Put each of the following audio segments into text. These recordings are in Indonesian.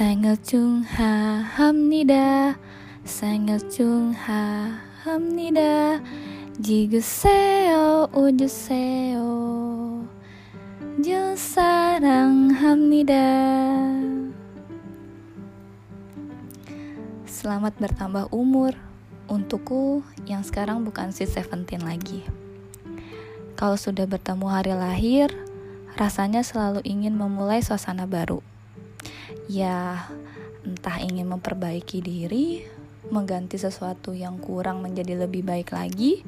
Sangat cungHa hamnida Sangat chung ha hamnida Jiguseo ujuseo Jusarang hamnida Selamat bertambah umur Untukku yang sekarang bukan si Seventeen lagi. Kalau sudah bertemu hari lahir Rasanya selalu ingin memulai suasana baru. Ya, entah ingin memperbaiki diri, mengganti sesuatu yang kurang menjadi lebih baik lagi,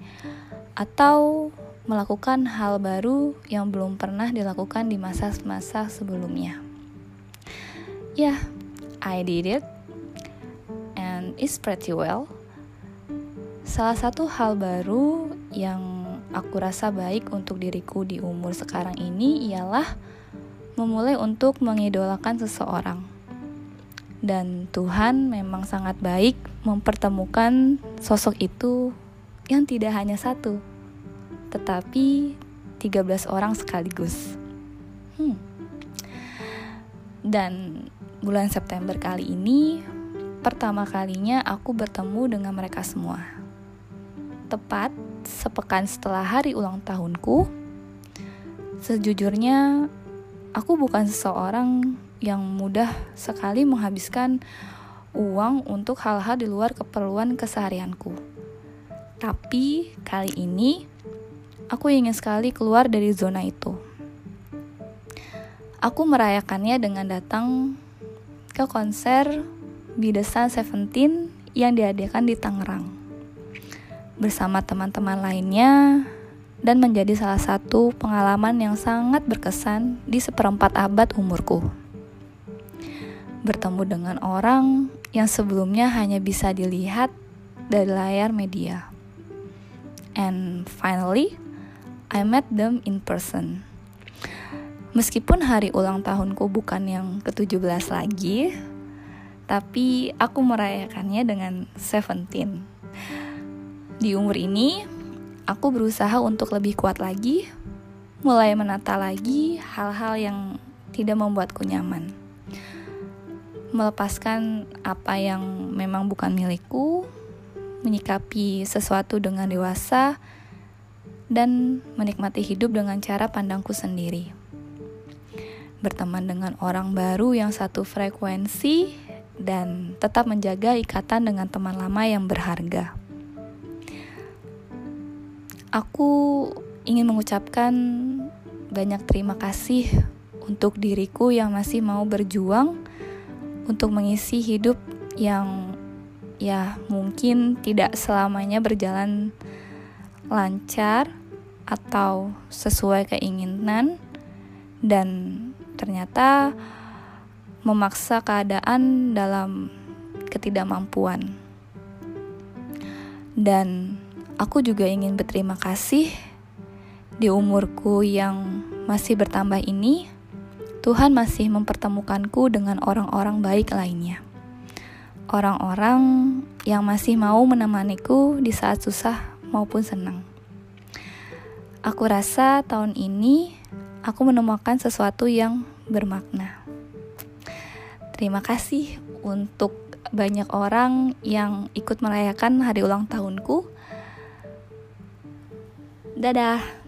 atau melakukan hal baru yang belum pernah dilakukan di masa-masa sebelumnya. Ya, yeah, I did it and it's pretty well. Salah satu hal baru yang aku rasa baik untuk diriku di umur sekarang ini ialah memulai untuk mengidolakan seseorang. Dan Tuhan memang sangat baik mempertemukan sosok itu yang tidak hanya satu, tetapi 13 orang sekaligus. Hmm. Dan bulan September kali ini pertama kalinya aku bertemu dengan mereka semua tepat sepekan setelah hari ulang tahunku, sejujurnya aku bukan seseorang yang mudah sekali menghabiskan uang untuk hal-hal di luar keperluan keseharianku. Tapi kali ini aku ingin sekali keluar dari zona itu. Aku merayakannya dengan datang ke konser Sun Seventeen yang diadakan di Tangerang bersama teman-teman lainnya dan menjadi salah satu pengalaman yang sangat berkesan di seperempat abad umurku. Bertemu dengan orang yang sebelumnya hanya bisa dilihat dari layar media. And finally, I met them in person. Meskipun hari ulang tahunku bukan yang ke-17 lagi, tapi aku merayakannya dengan Seventeen di umur ini, aku berusaha untuk lebih kuat lagi, mulai menata lagi hal-hal yang tidak membuatku nyaman. Melepaskan apa yang memang bukan milikku, menyikapi sesuatu dengan dewasa, dan menikmati hidup dengan cara pandangku sendiri. Berteman dengan orang baru yang satu frekuensi dan tetap menjaga ikatan dengan teman lama yang berharga. Aku ingin mengucapkan banyak terima kasih untuk diriku yang masih mau berjuang untuk mengisi hidup yang ya mungkin tidak selamanya berjalan lancar atau sesuai keinginan dan ternyata memaksa keadaan dalam ketidakmampuan. Dan Aku juga ingin berterima kasih di umurku yang masih bertambah ini. Tuhan masih mempertemukanku dengan orang-orang baik lainnya. Orang-orang yang masih mau menemaniku di saat susah maupun senang. Aku rasa tahun ini aku menemukan sesuatu yang bermakna. Terima kasih untuk banyak orang yang ikut merayakan hari ulang tahunku Dadah.